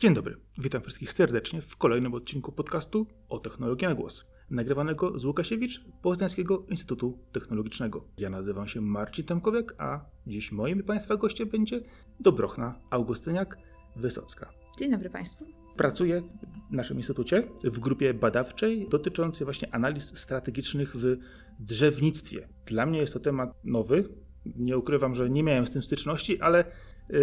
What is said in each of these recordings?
Dzień dobry, witam wszystkich serdecznie w kolejnym odcinku podcastu o technologii na głos, nagrywanego z Łukasiewicz Poznańskiego Instytutu Technologicznego. Ja nazywam się Marcin Tomkowiak, a dziś moim Państwa gościem będzie Dobrochna Augustyniak-Wysocka. Dzień dobry Państwu. Pracuję w naszym instytucie w grupie badawczej dotyczącej właśnie analiz strategicznych w drzewnictwie. Dla mnie jest to temat nowy. Nie ukrywam, że nie miałem z tym styczności, ale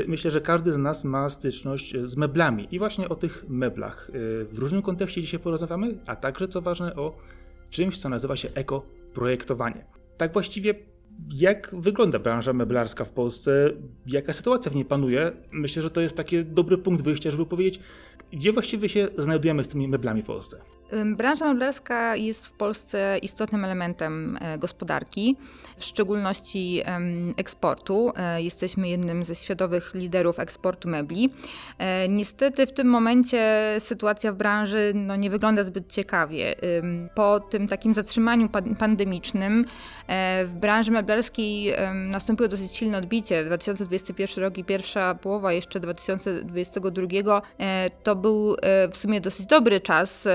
myślę, że każdy z nas ma styczność z meblami. I właśnie o tych meblach y, w różnym kontekście dzisiaj porozmawiamy, a także, co ważne, o czymś, co nazywa się ekoprojektowanie. Tak właściwie jak wygląda branża meblarska w Polsce? Jaka sytuacja w niej panuje? Myślę, że to jest taki dobry punkt wyjścia, żeby powiedzieć, gdzie właściwie się znajdujemy z tymi meblami w Polsce. Branża meblarska jest w Polsce istotnym elementem e, gospodarki, w szczególności eksportu. E, jesteśmy jednym ze światowych liderów eksportu mebli. E, niestety w tym momencie sytuacja w branży no, nie wygląda zbyt ciekawie. Po tym takim zatrzymaniu pandemicznym w branży meblarskiej nastąpiło dosyć silne odbicie. 2021 rok i pierwsza połowa jeszcze 2022 to był w sumie dosyć dobry czas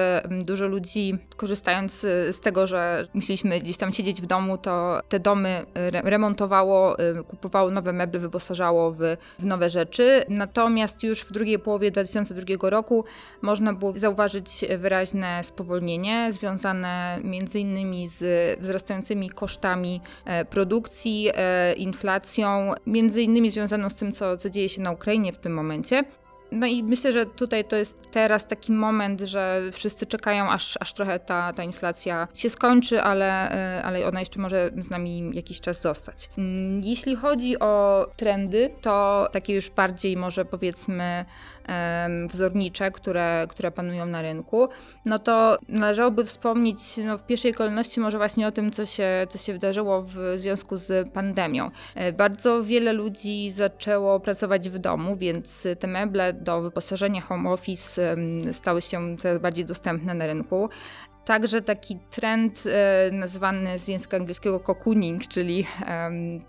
Dużo ludzi, korzystając y, z tego, że musieliśmy gdzieś tam siedzieć w domu, to te domy remontowało, y, kupowało nowe meble, wyposażało w, w nowe rzeczy. Natomiast już w drugiej połowie 2002 roku można było zauważyć wyraźne spowolnienie związane między innymi z wzrastającymi kosztami e, produkcji, e, inflacją, między innymi związaną z tym, co, co dzieje się na Ukrainie w tym momencie. No i myślę, że tutaj to jest teraz taki moment, że wszyscy czekają, aż, aż trochę ta, ta inflacja się skończy, ale, e, ale ona jeszcze może z nami jakiś czas zostać. Mm, jeśli chodzi o trendy, to takie już bardziej może powiedzmy wzornicze, które, które panują na rynku, no to należałoby wspomnieć no, w pierwszej kolejności może właśnie o tym, co się, co się wydarzyło w związku z pandemią. E, bardzo wiele ludzi zaczęło pracować w domu, więc te meble do wyposażenia home office stały się coraz bardziej dostępne na rynku także taki trend e, nazywany z języka angielskiego cocooning, czyli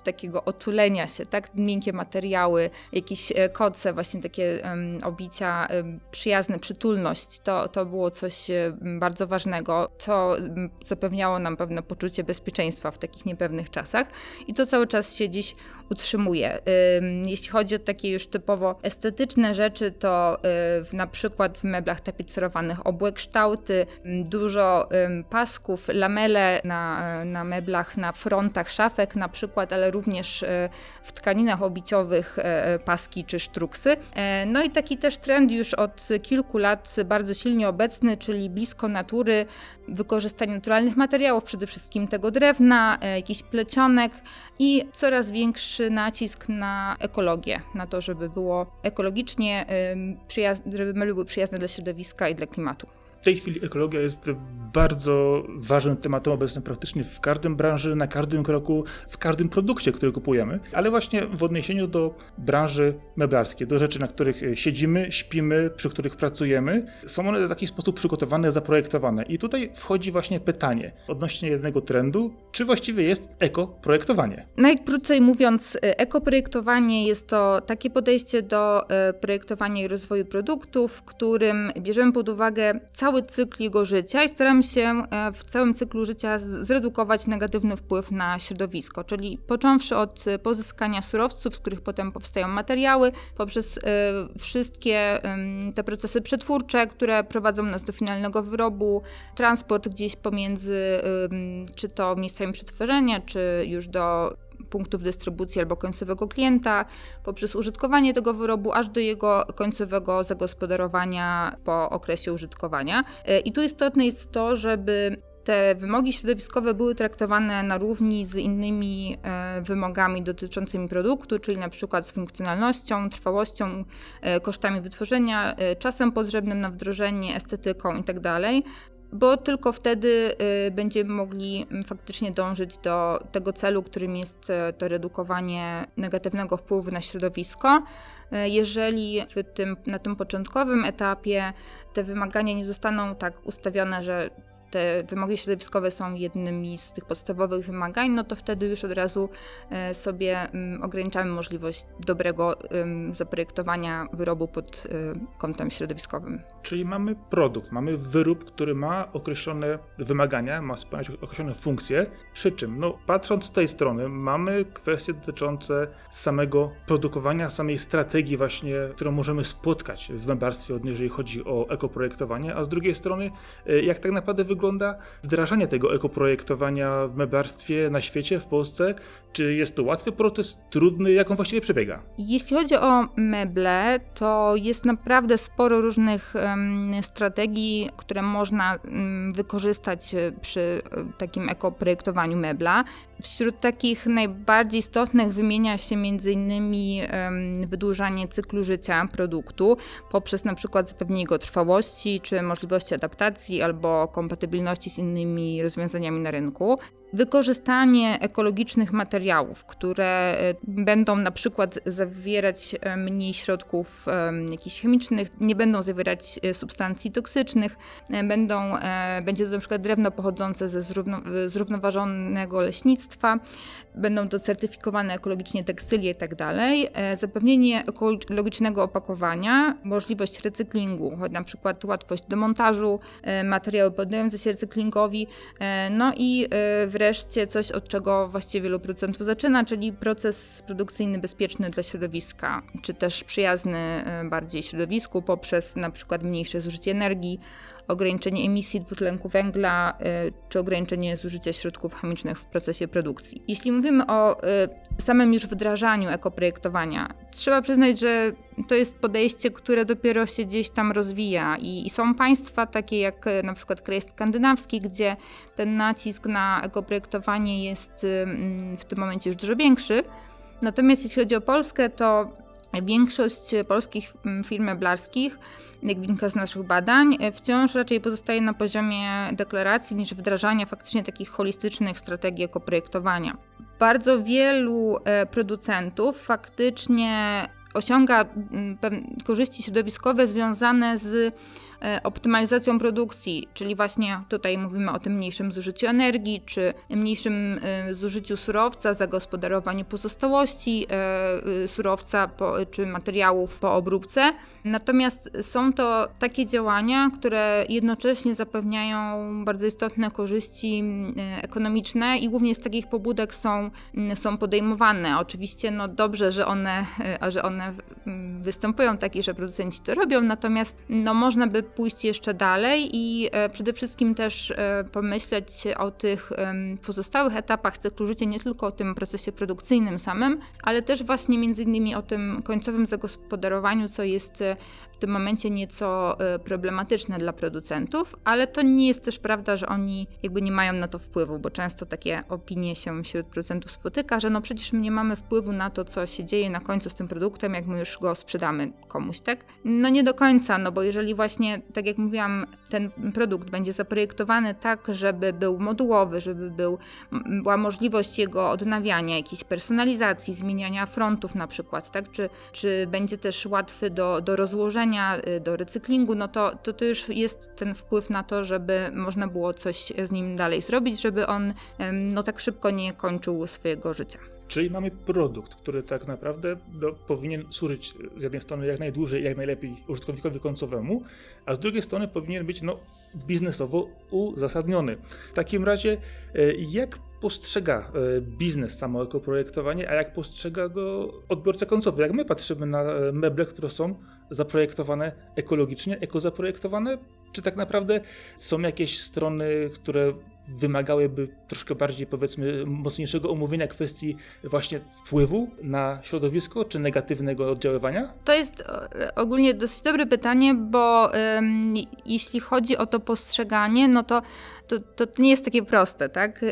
takiego otulenia się, tak? Miękkie materiały, jakieś e, koce, właśnie takie obicia, przyjazne, przytulność. To, to było coś e, bardzo ważnego, co zapewniało nam pewne poczucie bezpieczeństwa w takich niepewnych czasach i to cały czas się dziś utrzymuje. Jeśli chodzi o takie już typowo estetyczne rzeczy, to y, na przykład w meblach tapicerowanych obłe kształty, dużo pasków, lamele na, na meblach, na frontach szafek na przykład, ale również y, w tkaninach obiciowych y, paski czy sztruksy. E, no i taki też trend już od kilku lat bardzo silnie obecny, czyli blisko natury, wykorzystanie naturalnych materiałów, przede wszystkim tego drewna, e, jakichś plecionek i coraz większy nacisk na ekologię, na to, żeby było ekologicznie, żeby meble były przyjazne dla środowiska i dla klimatu. W tej chwili ekologia jest bardzo ważnym tematem obecnym praktycznie w każdym branży, na każdym kroku, w każdym produkcie, który kupujemy, ale właśnie w odniesieniu do branży meblarskiej, do rzeczy, na których siedzimy, śpimy, przy których pracujemy, są one w jakiś sposób przygotowane, zaprojektowane. I tutaj wchodzi właśnie pytanie odnośnie jednego trendu, czy właściwie jest ekoprojektowanie? Najkrócej mówiąc, ekoprojektowanie jest to takie podejście do e, projektowania i rozwoju produktów, w którym bierzemy pod uwagę cały cały cykl jego życia i staramy się e, w całym cyklu życia zredukować negatywny wpływ na środowisko, czyli począwszy od pozyskania surowców, z których potem powstają materiały, poprzez e, wszystkie te procesy przetwórcze, które prowadzą nas do finalnego wyrobu, transport gdzieś pomiędzy czy to miejscami przetworzenia, czy już do punktów dystrybucji albo końcowego klienta, poprzez użytkowanie tego wyrobu, aż do jego końcowego zagospodarowania po okresie użytkowania. E, I tu istotne jest to, żeby te wymogi środowiskowe były traktowane na równi z innymi e, wymogami dotyczącymi produktu, czyli na przykład z funkcjonalnością, trwałością, e, kosztami wytworzenia, czasem potrzebnym na wdrożenie, estetyką itd. Bo tylko wtedy y, będziemy mogli mm, faktycznie dążyć do tego celu, którym jest e, to redukowanie negatywnego wpływu na środowisko. E, jeżeli tym, na tym początkowym etapie te wymagania nie zostaną tak ustawione, że te wymogi środowiskowe są jednymi z tych podstawowych wymagań, no to wtedy już od razu e, sobie mm, ograniczamy możliwość dobrego zaprojektowania wyrobu pod e, kątem środowiskowym. Czyli mamy produkt, mamy wyrób, który ma określone wymagania, ma spełniać określone funkcje, przy czym, no, patrząc z tej strony, mamy kwestie dotyczące samego produkowania, samej strategii właśnie, którą możemy spotkać w mębarstwie, jeżeli chodzi o ekoprojektowanie, a z drugiej strony, e, jak tak naprawdę wygląda wdrażanie tego ekoprojektowania w mębarstwie na świecie, w Polsce, czy jest to łatwy proces, trudny, jak on właściwie przebiega? Jeśli chodzi o meble, to jest naprawdę sporo różnych um, strategii, które można um, wykorzystać e, przy e, takim ekoprojektowaniu mebla. Wśród takich najbardziej istotnych wymienia się m.in. Um, wydłużanie cyklu życia produktu poprzez przykład zapewnienie jego trwałości, czy możliwości adaptacji albo kompatybilności z innymi rozwiązaniami na rynku. Wykorzystanie ekologicznych materiałów, które e, będą na przykład zawierać e, mniej środków e, jakichś chemicznych, nie będą zawierać substancji toksycznych, będą, będzie to na przykład drewno pochodzące ze zrówno, zrównoważonego leśnictwa, będą to certyfikowane ekologicznie tekstylie i tak. Zapewnienie ekologicznego opakowania, możliwość recyklingu, choć na przykład łatwość demontażu, materiały poddające się recyklingowi, no i wreszcie wreszcie coś, od czego właściwie wielu producentów zaczyna, czyli proces produkcyjny bezpieczny dla środowiska, czy też przyjazny e, bardziej środowisku poprzez na przykład mniejsze zużycie energii, ograniczenie emisji dwutlenku węgla y, czy ograniczenie zużycia środków chemicznych w procesie produkcji. Jeśli mówimy o y, samym już wdrażaniu ekoprojektowania, trzeba przyznać, że to jest podejście, które dopiero się gdzieś tam rozwija i, są państwa takie jak y, na przykład kraj skandynawski, gdzie ten nacisk na ekoprojektowanie jest mm, w tym momencie już dużo większy. Natomiast jeśli chodzi o Polskę, to większość polskich mm, firm meblarskich jak wynika z naszych badań, e, wciąż raczej pozostaje na poziomie deklaracji niż wdrażania faktycznie takich holistycznych strategii ekoprojektowania. Bardzo wielu e, producentów faktycznie osiąga korzyści środowiskowe związane z optymalizacją produkcji, czyli właśnie tutaj mówimy o tym mniejszym zużyciu energii, czy mniejszym e, zużyciu surowca, zagospodarowaniu pozostałości e, surowca czy materiałów po obróbce. Natomiast są to takie działania, które jednocześnie zapewniają bardzo istotne korzyści ekonomiczne i głównie z takich pobudek są, są podejmowane. Oczywiście no dobrze, że one, że one występują takie, że producenci to robią, natomiast no można by pójść jeszcze dalej i e, przede wszystkim też e, pomyśleć o tych pozostałych etapach cyklu życia, nie tylko o tym procesie produkcyjnym samym, ale też właśnie między innymi o tym końcowym zagospodarowaniu, co jest e, tym momencie nieco problematyczne dla producentów, ale to nie jest też prawda, że oni jakby nie mają na to wpływu, bo często takie opinie się wśród producentów spotyka, że no przecież my nie mamy wpływu na to, co się dzieje na końcu z tym produktem, jak my już go sprzedamy komuś, tak? No nie do końca, no bo jeżeli właśnie tak jak mówiłam, ten produkt będzie zaprojektowany tak, żeby był modułowy, żeby był, była możliwość jego odnawiania, jakiejś personalizacji, zmieniania frontów na przykład, tak? czy, czy będzie też łatwy do, do rozłożenia, y, do recyklingu, no to, to to już jest ten wpływ na to, żeby można było coś z nim dalej zrobić, żeby on no tak szybko nie kończył swojego życia. Czyli mamy produkt, który tak naprawdę no, powinien służyć z jednej strony jak najdłużej, jak najlepiej użytkownikowi końcowemu, a z drugiej strony powinien być no, biznesowo uzasadniony. W takim razie, e, jak postrzega e, biznes samo ekoprojektowanie, a jak postrzega go odbiorca końcowy? Jak my patrzymy na e, meble, które są zaprojektowane ekologicznie, ekozaprojektowane, czy tak naprawdę są jakieś strony, które wymagałyby troszkę bardziej, powiedzmy, mocniejszego omówienia kwestii właśnie wpływu na środowisko czy negatywnego oddziaływania? To jest e, ogólnie dosyć dobre pytanie, bo jeśli chodzi o to postrzeganie, no to to, to nie jest takie proste, tak?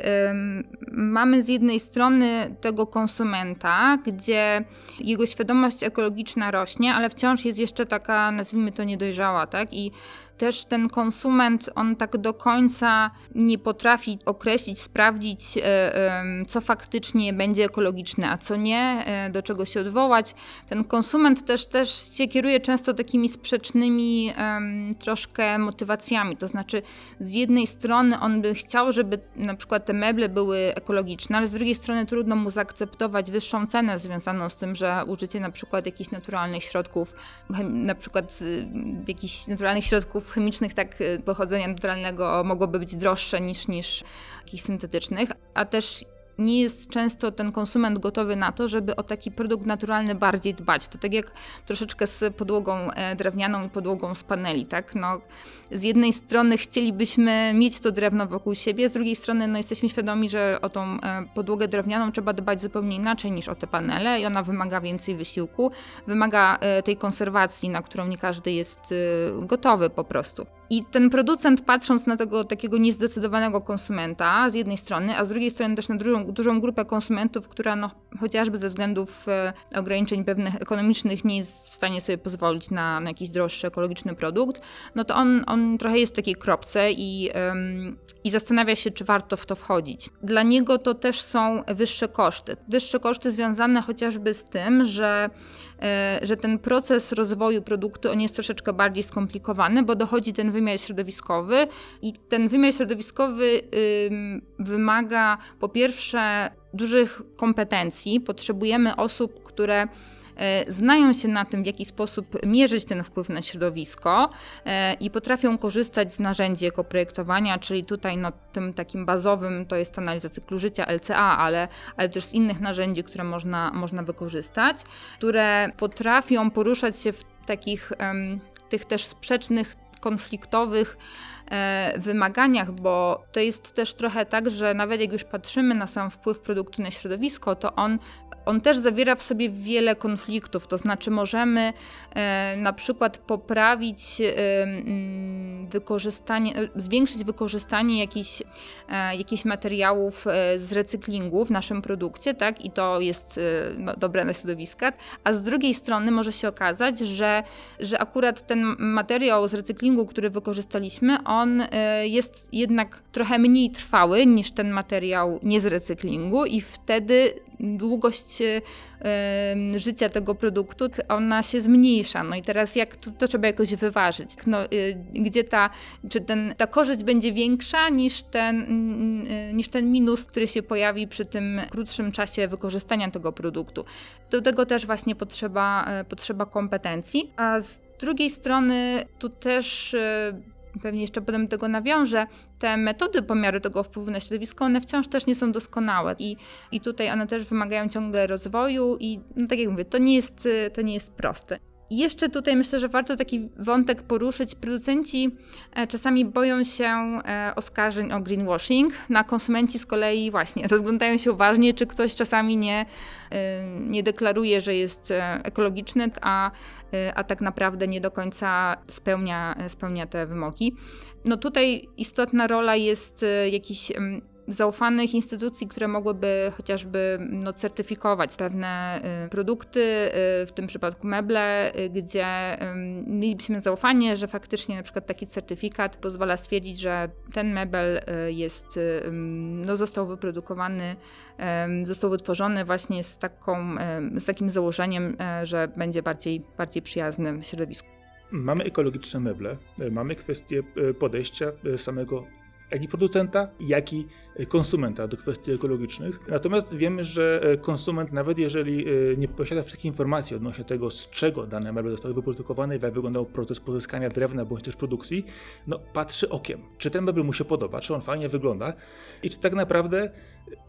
Mamy z jednej strony tego konsumenta, gdzie jego świadomość ekologiczna rośnie, ale wciąż jest jeszcze taka, nazwijmy to, niedojrzała, tak? I też ten konsument, on tak do końca nie potrafi określić, sprawdzić, e, co faktycznie będzie ekologiczne, a co nie, e, do czego się odwołać. Ten konsument też, też się kieruje często takimi sprzecznymi troszkę motywacjami. To znaczy, z jednej strony on by chciał, żeby na przykład te meble były ekologiczne, ale z drugiej strony trudno mu zaakceptować wyższą cenę związaną z tym, że użycie na przykład jakichś naturalnych środków, na przykład jakichś naturalnych środków chemicznych tak y, pochodzenia naturalnego mogłoby być droższe niż, niż jakichś syntetycznych, a też nie jest często ten konsument gotowy na to, żeby o taki produkt naturalny bardziej dbać. To tak jak troszeczkę z podłogą e, drewnianą i podłogą z paneli, tak? No, z jednej strony chcielibyśmy mieć to drewno wokół siebie, z drugiej strony no, jesteśmy świadomi, że o tą e, podłogę drewnianą trzeba dbać zupełnie inaczej niż o te panele i ona wymaga więcej wysiłku, wymaga e, tej konserwacji, na którą nie każdy jest gotowy po prostu. I ten producent, patrząc na tego takiego niezdecydowanego konsumenta z jednej strony, a z drugiej strony też na dużą, dużą grupę konsumentów, która no, chociażby ze względów e, ograniczeń pewnych ekonomicznych nie jest w stanie sobie pozwolić na, na jakiś droższy ekologiczny produkt, no to on, on trochę jest w takiej kropce i, ym, i zastanawia się, czy warto w to wchodzić. Dla niego to też są wyższe koszty. Wyższe koszty związane chociażby z tym, że że ten proces rozwoju produktu on jest troszeczkę bardziej skomplikowany, bo dochodzi ten wymiar środowiskowy i ten wymiar środowiskowy wymaga po pierwsze dużych kompetencji. Potrzebujemy osób, które E, znają się na tym, w jaki sposób mierzyć ten wpływ na środowisko e, i potrafią korzystać z narzędzi ekoprojektowania, czyli tutaj no, tym takim bazowym to jest analiza cyklu życia LCA, ale, ale też z innych narzędzi, które można, można wykorzystać, które potrafią poruszać się w takich tych też sprzecznych, konfliktowych e, wymaganiach, bo to jest też trochę tak, że nawet jak już patrzymy na sam wpływ produktu na środowisko, to on on też zawiera w sobie wiele konfliktów, to znaczy możemy e, na przykład poprawić e, mm, wykorzystanie, e, zwiększyć wykorzystanie jakichś, e, materiałów e, z recyklingu w naszym produkcie, tak, i to jest e, no, dobre na środowiska, a z drugiej strony może się okazać, że, że akurat ten materiał z recyklingu, który wykorzystaliśmy, on jest jednak trochę mniej trwały niż ten materiał nie z recyklingu i wtedy długość życia tego produktu, ona się zmniejsza. No i teraz jak to, to trzeba jakoś wyważyć? No, y, gdzie ta, czy ten, ta korzyść będzie większa niż ten, y, niż ten minus, który się pojawi przy tym krótszym czasie wykorzystania tego produktu. Do tego też właśnie potrzeba, potrzeba kompetencji, a z drugiej strony tu też pewnie jeszcze potem do tego nawiążę, te metody pomiaru tego wpływu na środowisko, one wciąż też nie są doskonałe i, i tutaj one też wymagają ciągle rozwoju i no tak jak mówię, to nie jest, to nie jest proste. Jeszcze tutaj myślę, że warto taki wątek poruszyć. Producenci e, czasami boją się e, oskarżeń o greenwashing, no a konsumenci z kolei właśnie rozglądają się uważnie, czy ktoś czasami nie, e, nie deklaruje, że jest ekologiczny, a, a tak naprawdę nie do końca spełnia, spełnia te wymogi. No tutaj istotna rola jest jakiś zaufanych instytucji, które mogłyby chociażby no, certyfikować pewne y, produkty, y, w tym przypadku meble, y, gdzie mielibyśmy zaufanie, że faktycznie na przykład taki certyfikat pozwala stwierdzić, że ten mebel jest, no, został wyprodukowany, został wytworzony właśnie z, taką, z takim założeniem, że będzie bardziej, bardziej przyjaznym środowisku. Mamy ekologiczne meble, mamy kwestię podejścia samego jak i producenta, jak i konsumenta do kwestii ekologicznych. Natomiast wiemy, że e, konsument, nawet jeżeli e, nie posiada wszystkich informacji odnośnie tego, z czego dane meble zostały wyprodukowane jak wyglądał proces pozyskania drewna bądź też produkcji, no patrzy okiem, czy ten mebel mu się podoba, czy on fajnie wygląda i czy tak naprawdę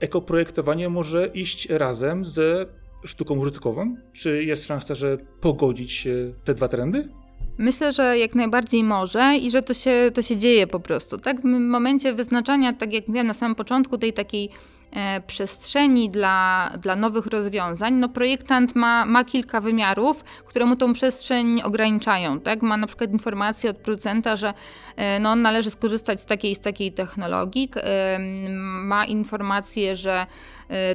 ekoprojektowanie może iść razem z sztuką użytkową? Czy jest szansa, że pogodzić te dwa trendy? Myślę, że jak najbardziej może i że to się, to się dzieje po prostu. Tak, w momencie wyznaczania, tak jak mówiłam na samym początku, tej takiej e, przestrzeni dla, dla nowych rozwiązań, no projektant ma, ma kilka wymiarów, które mu tą przestrzeń ograniczają. Tak? Ma na przykład informację od producenta, że e, no, należy skorzystać z takiej z takiej technologii, ma informację, że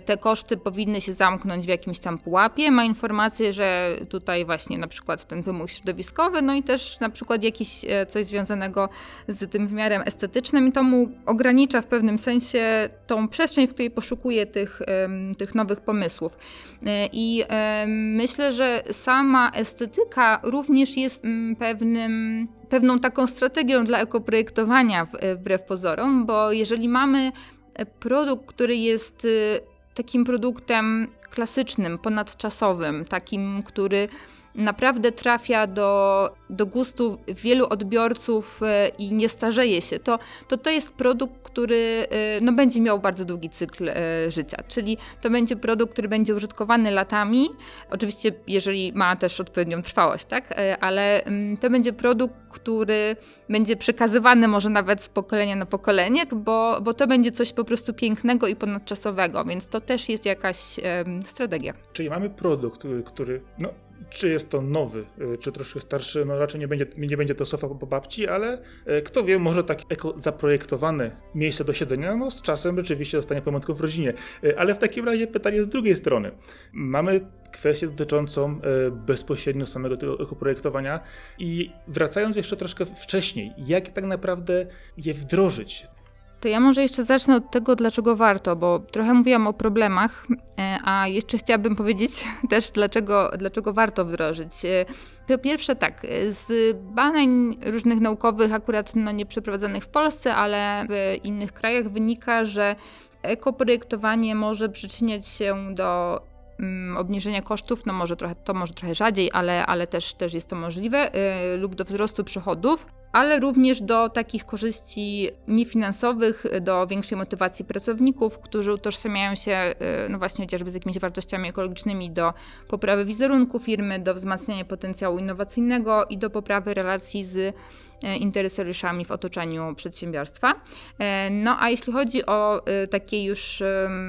te koszty powinny się zamknąć w jakimś tam pułapie. Ma informację, że tutaj właśnie na przykład ten wymóg środowiskowy, no i też na przykład jakiś e, coś związanego z tym wymiarem estetycznym i to mu ogranicza w pewnym sensie tą przestrzeń, w której poszukuje tych, tych nowych pomysłów. E, I myślę, że sama estetyka również jest mm, pewnym pewną taką strategią dla ekoprojektowania wbrew pozorom, bo jeżeli mamy produkt, który jest y, takim produktem klasycznym, ponadczasowym, takim, który naprawdę trafia do, do gustu wielu odbiorców e, i nie starzeje się, to to, to jest produkt, który e, no, będzie miał bardzo długi cykl e, życia. Czyli to będzie produkt, który będzie użytkowany latami. Oczywiście, jeżeli ma też odpowiednią trwałość, tak? Ale mm, to będzie produkt, który będzie przekazywany może nawet z pokolenia na pokolenie, bo, bo to będzie coś po prostu pięknego i ponadczasowego, więc to też jest jakaś strategia. Czyli mamy produkt, który no, czy jest to nowy, y, czy troszkę starszy, no raczej nie będzie, nie będzie to sofa po babci, ale y, kto wie, może tak eko zaprojektowane miejsce do siedzenia, no z czasem rzeczywiście zostanie pamiątką w rodzinie. Y, ale w takim razie pytanie z drugiej strony. Mamy kwestię dotyczącą bezpośrednio samego tego ekoprojektowania i wracając jeszcze troszkę wcześniej, jak tak naprawdę je wdrożyć? To ja może jeszcze zacznę od tego, dlaczego warto, bo trochę mówiłam o problemach, e, a jeszcze chciałabym powiedzieć też, dlaczego, dlaczego warto wdrożyć. E, po pierwsze tak, z badań różnych naukowych, akurat no, nie przeprowadzonych w Polsce, ale w innych krajach wynika, że ekoprojektowanie może przyczyniać się do obniżenia kosztów, no może trochę, to może trochę rzadziej, ale, ale też, też jest to możliwe, yy, lub do wzrostu przychodów ale również do takich korzyści niefinansowych, do większej motywacji pracowników, którzy utożsamiają się y, no właśnie chociażby z jakimiś wartościami ekologicznymi do poprawy wizerunku firmy, do wzmacniania potencjału innowacyjnego i do poprawy relacji z interesariuszami w otoczeniu przedsiębiorstwa. E, no a jeśli chodzi o e, takie już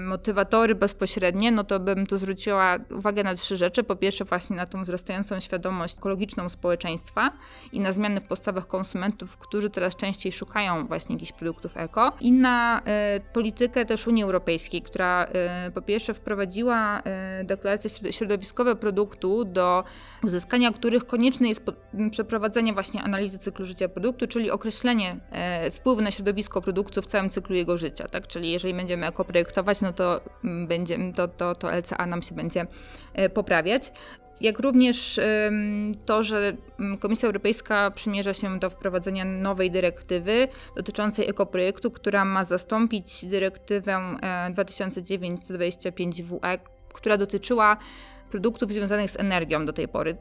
motywatory bezpośrednie, no to bym tu zwróciła uwagę na trzy rzeczy. Po pierwsze właśnie na tą wzrastającą świadomość ekologiczną społeczeństwa i na zmiany w postawach konsumentów, którzy coraz częściej szukają właśnie jakichś produktów eko. I na politykę też Unii Europejskiej, która po pierwsze wprowadziła deklaracje środowiskowe produktu, do uzyskania których konieczne jest przeprowadzenie właśnie analizy cyklu życia życia produktu, czyli określenie e, wpływu na środowisko produktu w całym cyklu jego życia. Tak? Czyli jeżeli będziemy ekoprojektować, no to, mm, będzie, to, to, to LCA nam się będzie e, poprawiać jak również to, że mm, Komisja Europejska przymierza się do wprowadzenia nowej dyrektywy dotyczącej ekoprojektu, która ma zastąpić dyrektywę 2009-25 WE, która dotyczyła produktów związanych z energią do tej pory.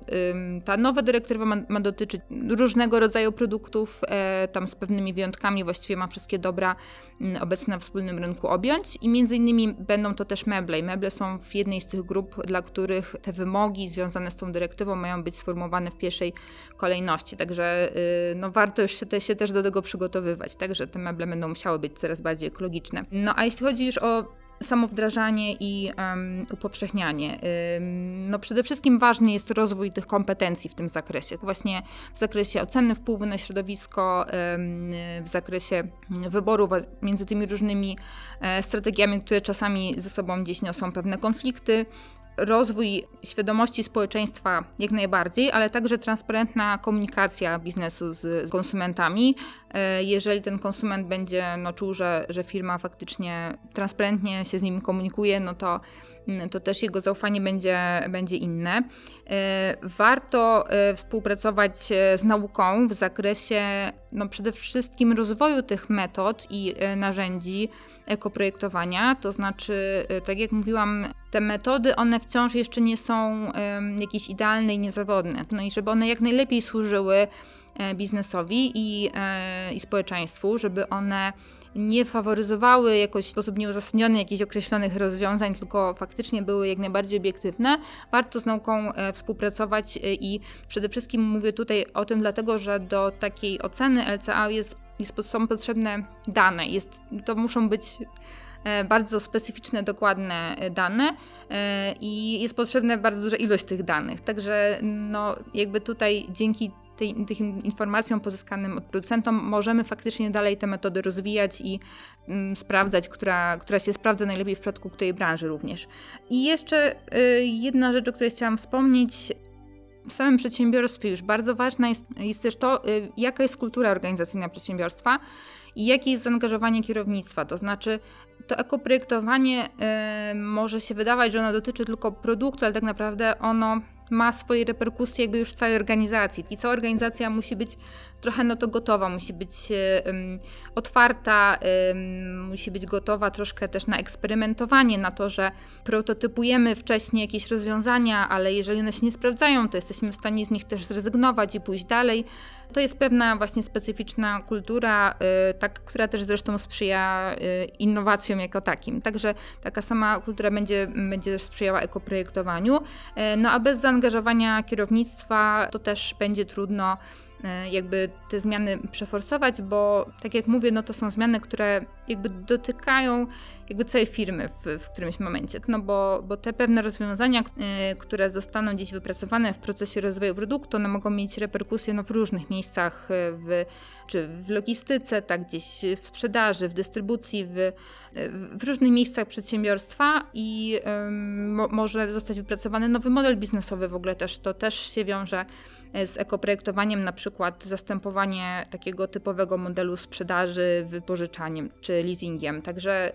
Ta nowa dyrektywa ma, ma dotyczyć różnego rodzaju produktów, e, tam z pewnymi wyjątkami, właściwie ma wszystkie dobra mm, obecne na wspólnym rynku objąć i między innymi będą to też meble. I meble są w jednej z tych grup, dla których te wymogi związane z tą dyrektywą mają być sformułowane w pierwszej kolejności. Także y, no, warto już się, te, się też do tego przygotowywać, tak, że te meble będą musiały być coraz bardziej ekologiczne. No a jeśli chodzi już o samo wdrażanie i um, upowszechnianie. Um, no przede wszystkim ważny jest rozwój tych kompetencji w tym zakresie. Właśnie w zakresie oceny wpływu na środowisko, um, w zakresie wyboru między tymi różnymi e, strategiami, które czasami ze sobą gdzieś niosą pewne konflikty rozwój świadomości społeczeństwa jak najbardziej, ale także transparentna komunikacja biznesu z konsumentami. E, jeżeli ten konsument będzie no, czuł, że, że firma faktycznie transparentnie się z nim komunikuje, no to to też jego zaufanie będzie, będzie inne. E, warto e, współpracować z nauką w zakresie no, przede wszystkim rozwoju tych metod i narzędzi ekoprojektowania, to znaczy, tak jak mówiłam, te metody, one wciąż jeszcze nie są jakieś idealne i niezawodne. No i żeby one jak najlepiej służyły e, biznesowi i, e, i społeczeństwu, żeby one nie faworyzowały jakoś w sposób nieuzasadniony jakichś określonych rozwiązań, tylko faktycznie były jak najbardziej obiektywne. Warto z nauką e, współpracować i przede wszystkim mówię tutaj o tym dlatego, że do takiej oceny LCA jest, jest, są potrzebne dane. Jest, to muszą być bardzo specyficzne, dokładne dane i jest potrzebna bardzo duża ilość tych danych. Także no, jakby tutaj dzięki tej, tym informacjom pozyskanym od producentów możemy faktycznie dalej te metody rozwijać i mm, sprawdzać, która, która się sprawdza najlepiej w przypadku której branży również. I jeszcze y, jedna rzecz, o której chciałam wspomnieć. W samym przedsiębiorstwie już bardzo ważna jest, jest też to, y, jaka jest kultura organizacyjna przedsiębiorstwa i jakie jest zaangażowanie kierownictwa. To znaczy, to ekoprojektowanie y, może się wydawać, że ono dotyczy tylko produktu, ale tak naprawdę ono ma swoje reperkusje jakby już w całej organizacji. I cała organizacja musi być trochę no to gotowa, musi być um, otwarta, musi być gotowa troszkę też na eksperymentowanie, na to, że prototypujemy wcześniej jakieś rozwiązania, ale jeżeli one się nie sprawdzają, to jesteśmy w stanie z nich też zrezygnować i pójść dalej. To jest pewna właśnie specyficzna kultura, y, tak, która też zresztą sprzyja y, innowacjom jako takim. Także taka sama kultura będzie, będzie też sprzyjała ekoprojektowaniu. Y, no a bez zaangażowania kierownictwa to też będzie trudno jakby te zmiany przeforsować, bo tak jak mówię, no to są zmiany, które jakby dotykają jakby całej firmy w, w którymś momencie, no bo, bo te pewne rozwiązania, y, które zostaną gdzieś wypracowane w procesie rozwoju produktu, one mogą mieć reperkusje no, w różnych miejscach, e, w, czy w logistyce, tak gdzieś w sprzedaży, w dystrybucji, w, w różnych miejscach przedsiębiorstwa i mo, może zostać wypracowany nowy model biznesowy w ogóle też, to też się wiąże z ekoprojektowaniem, na przykład zastępowanie takiego typowego modelu sprzedaży wypożyczaniem czy leasingiem. Także,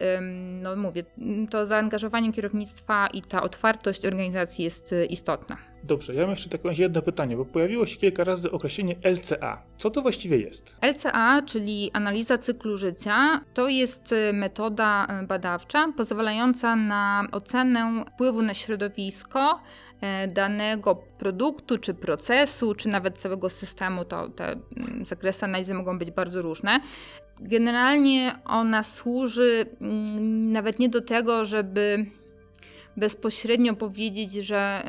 no mówię, to zaangażowanie kierownictwa i ta otwartość organizacji jest y, istotna. Dobrze, ja mam jeszcze takie jedno pytanie, bo pojawiło się kilka razy określenie LCA. Co to właściwie jest? LCA, czyli analiza cyklu życia, to jest y, metoda badawcza pozwalająca na ocenę wpływu na środowisko E, danego produktu, czy procesu, czy nawet całego systemu, to te mm, zakresy analizy mogą być bardzo różne. Generalnie ona służy mm, nawet nie do tego, żeby bezpośrednio powiedzieć, że,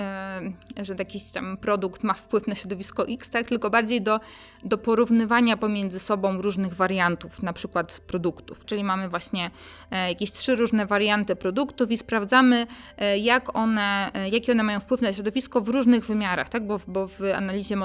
e, że jakiś tam produkt ma wpływ na środowisko X, tak? tylko bardziej do, do porównywania pomiędzy sobą różnych wariantów, na przykład produktów. Czyli mamy właśnie e, jakieś trzy różne warianty produktów i sprawdzamy, e, jak one, jaki one mają wpływ na środowisko w różnych wymiarach, tak? bo, bo w analizie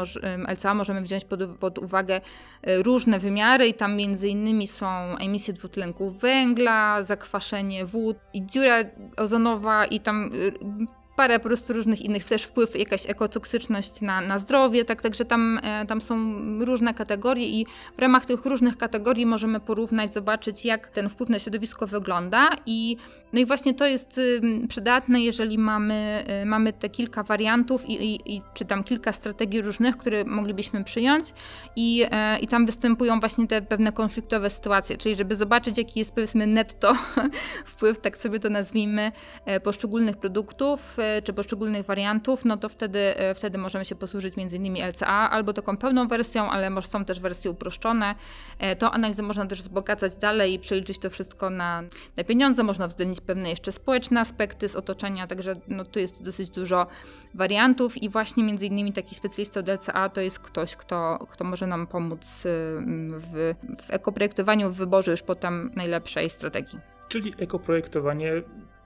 LCA możemy wziąć pod, pod uwagę różne wymiary i tam między innymi są emisje dwutlenku węgla, zakwaszenie wód i dziura ozonowa i tam tam parę po prostu różnych innych, też wpływ, jakaś ekotoksyczność na, na zdrowie, tak, także tam, e, tam są różne kategorie i w ramach tych różnych kategorii możemy porównać, zobaczyć jak ten wpływ na środowisko wygląda i no i właśnie to jest przydatne, jeżeli mamy, y, mamy te kilka wariantów i, i, i czy tam kilka strategii różnych, które moglibyśmy przyjąć i, e, i tam występują właśnie te pewne konfliktowe sytuacje, czyli żeby zobaczyć jaki jest powiedzmy netto wpływ, tak sobie to nazwijmy, e, poszczególnych produktów czy poszczególnych wariantów, no to wtedy, e, wtedy możemy się posłużyć między innymi LCA albo taką pełną wersją, ale może są też wersje uproszczone. E, to analizę można też wzbogacać dalej i przeliczyć to wszystko na, na pieniądze, można uwzględnić pewne jeszcze społeczne aspekty z otoczenia, także no, tu jest dosyć dużo wariantów i właśnie między innymi taki specjalista od LCA to jest ktoś, kto, kto może nam pomóc w, w ekoprojektowaniu, w wyborze już potem najlepszej strategii. Czyli ekoprojektowanie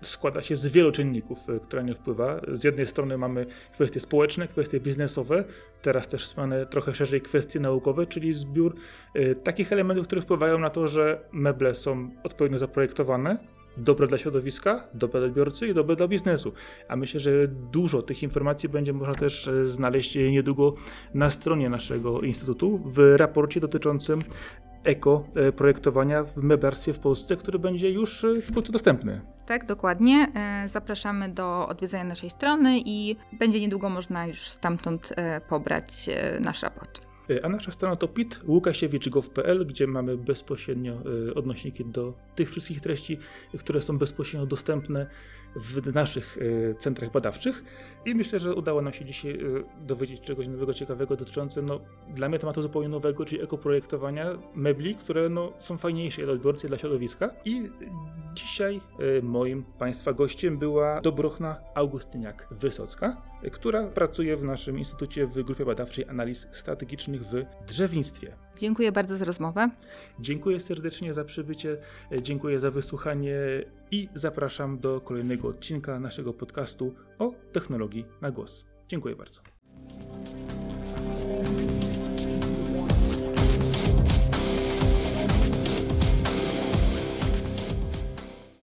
składa się z wielu czynników, y, które nie wpływa. Z jednej strony mamy kwestie społeczne, kwestie biznesowe, teraz też mamy trochę szerzej kwestie naukowe, czyli zbiór y, takich elementów, które wpływają na to, że meble są odpowiednio zaprojektowane, dobre dla środowiska, dobre dla odbiorcy i dobre dla biznesu. A myślę, że dużo tych informacji będzie można też e, znaleźć niedługo na stronie naszego instytutu w raporcie dotyczącym eko e, projektowania w meblarstwie w Polsce, który będzie już e, wkrótce dostępny. Tak, dokładnie. E, zapraszamy do odwiedzenia naszej strony i będzie niedługo można już stamtąd pobrać nasz raport. A nasza strona to pit.łukasiewicz.gov.pl, gdzie mamy bezpośrednio odnośniki do tych wszystkich treści, które są bezpośrednio dostępne w naszych e, centrach badawczych. I myślę, że udało nam się dzisiaj e, dowiedzieć czegoś nowego, ciekawego dotyczącego no, dla mnie tematu zupełnie nowego, czyli ekoprojektowania mebli, które no, są fajniejsze dla odbiorcy, dla środowiska. I dzisiaj e, moim Państwa gościem była Dobrochna Augustyniak-Wysocka, która pracuje w naszym instytucie w grupie badawczej analiz strategicznych w drzewnictwie. Dziękuję bardzo za rozmowę. Dziękuję serdecznie za przybycie, dziękuję za wysłuchanie i zapraszam do kolejnego odcinka naszego podcastu o technologii na głos. Dziękuję bardzo.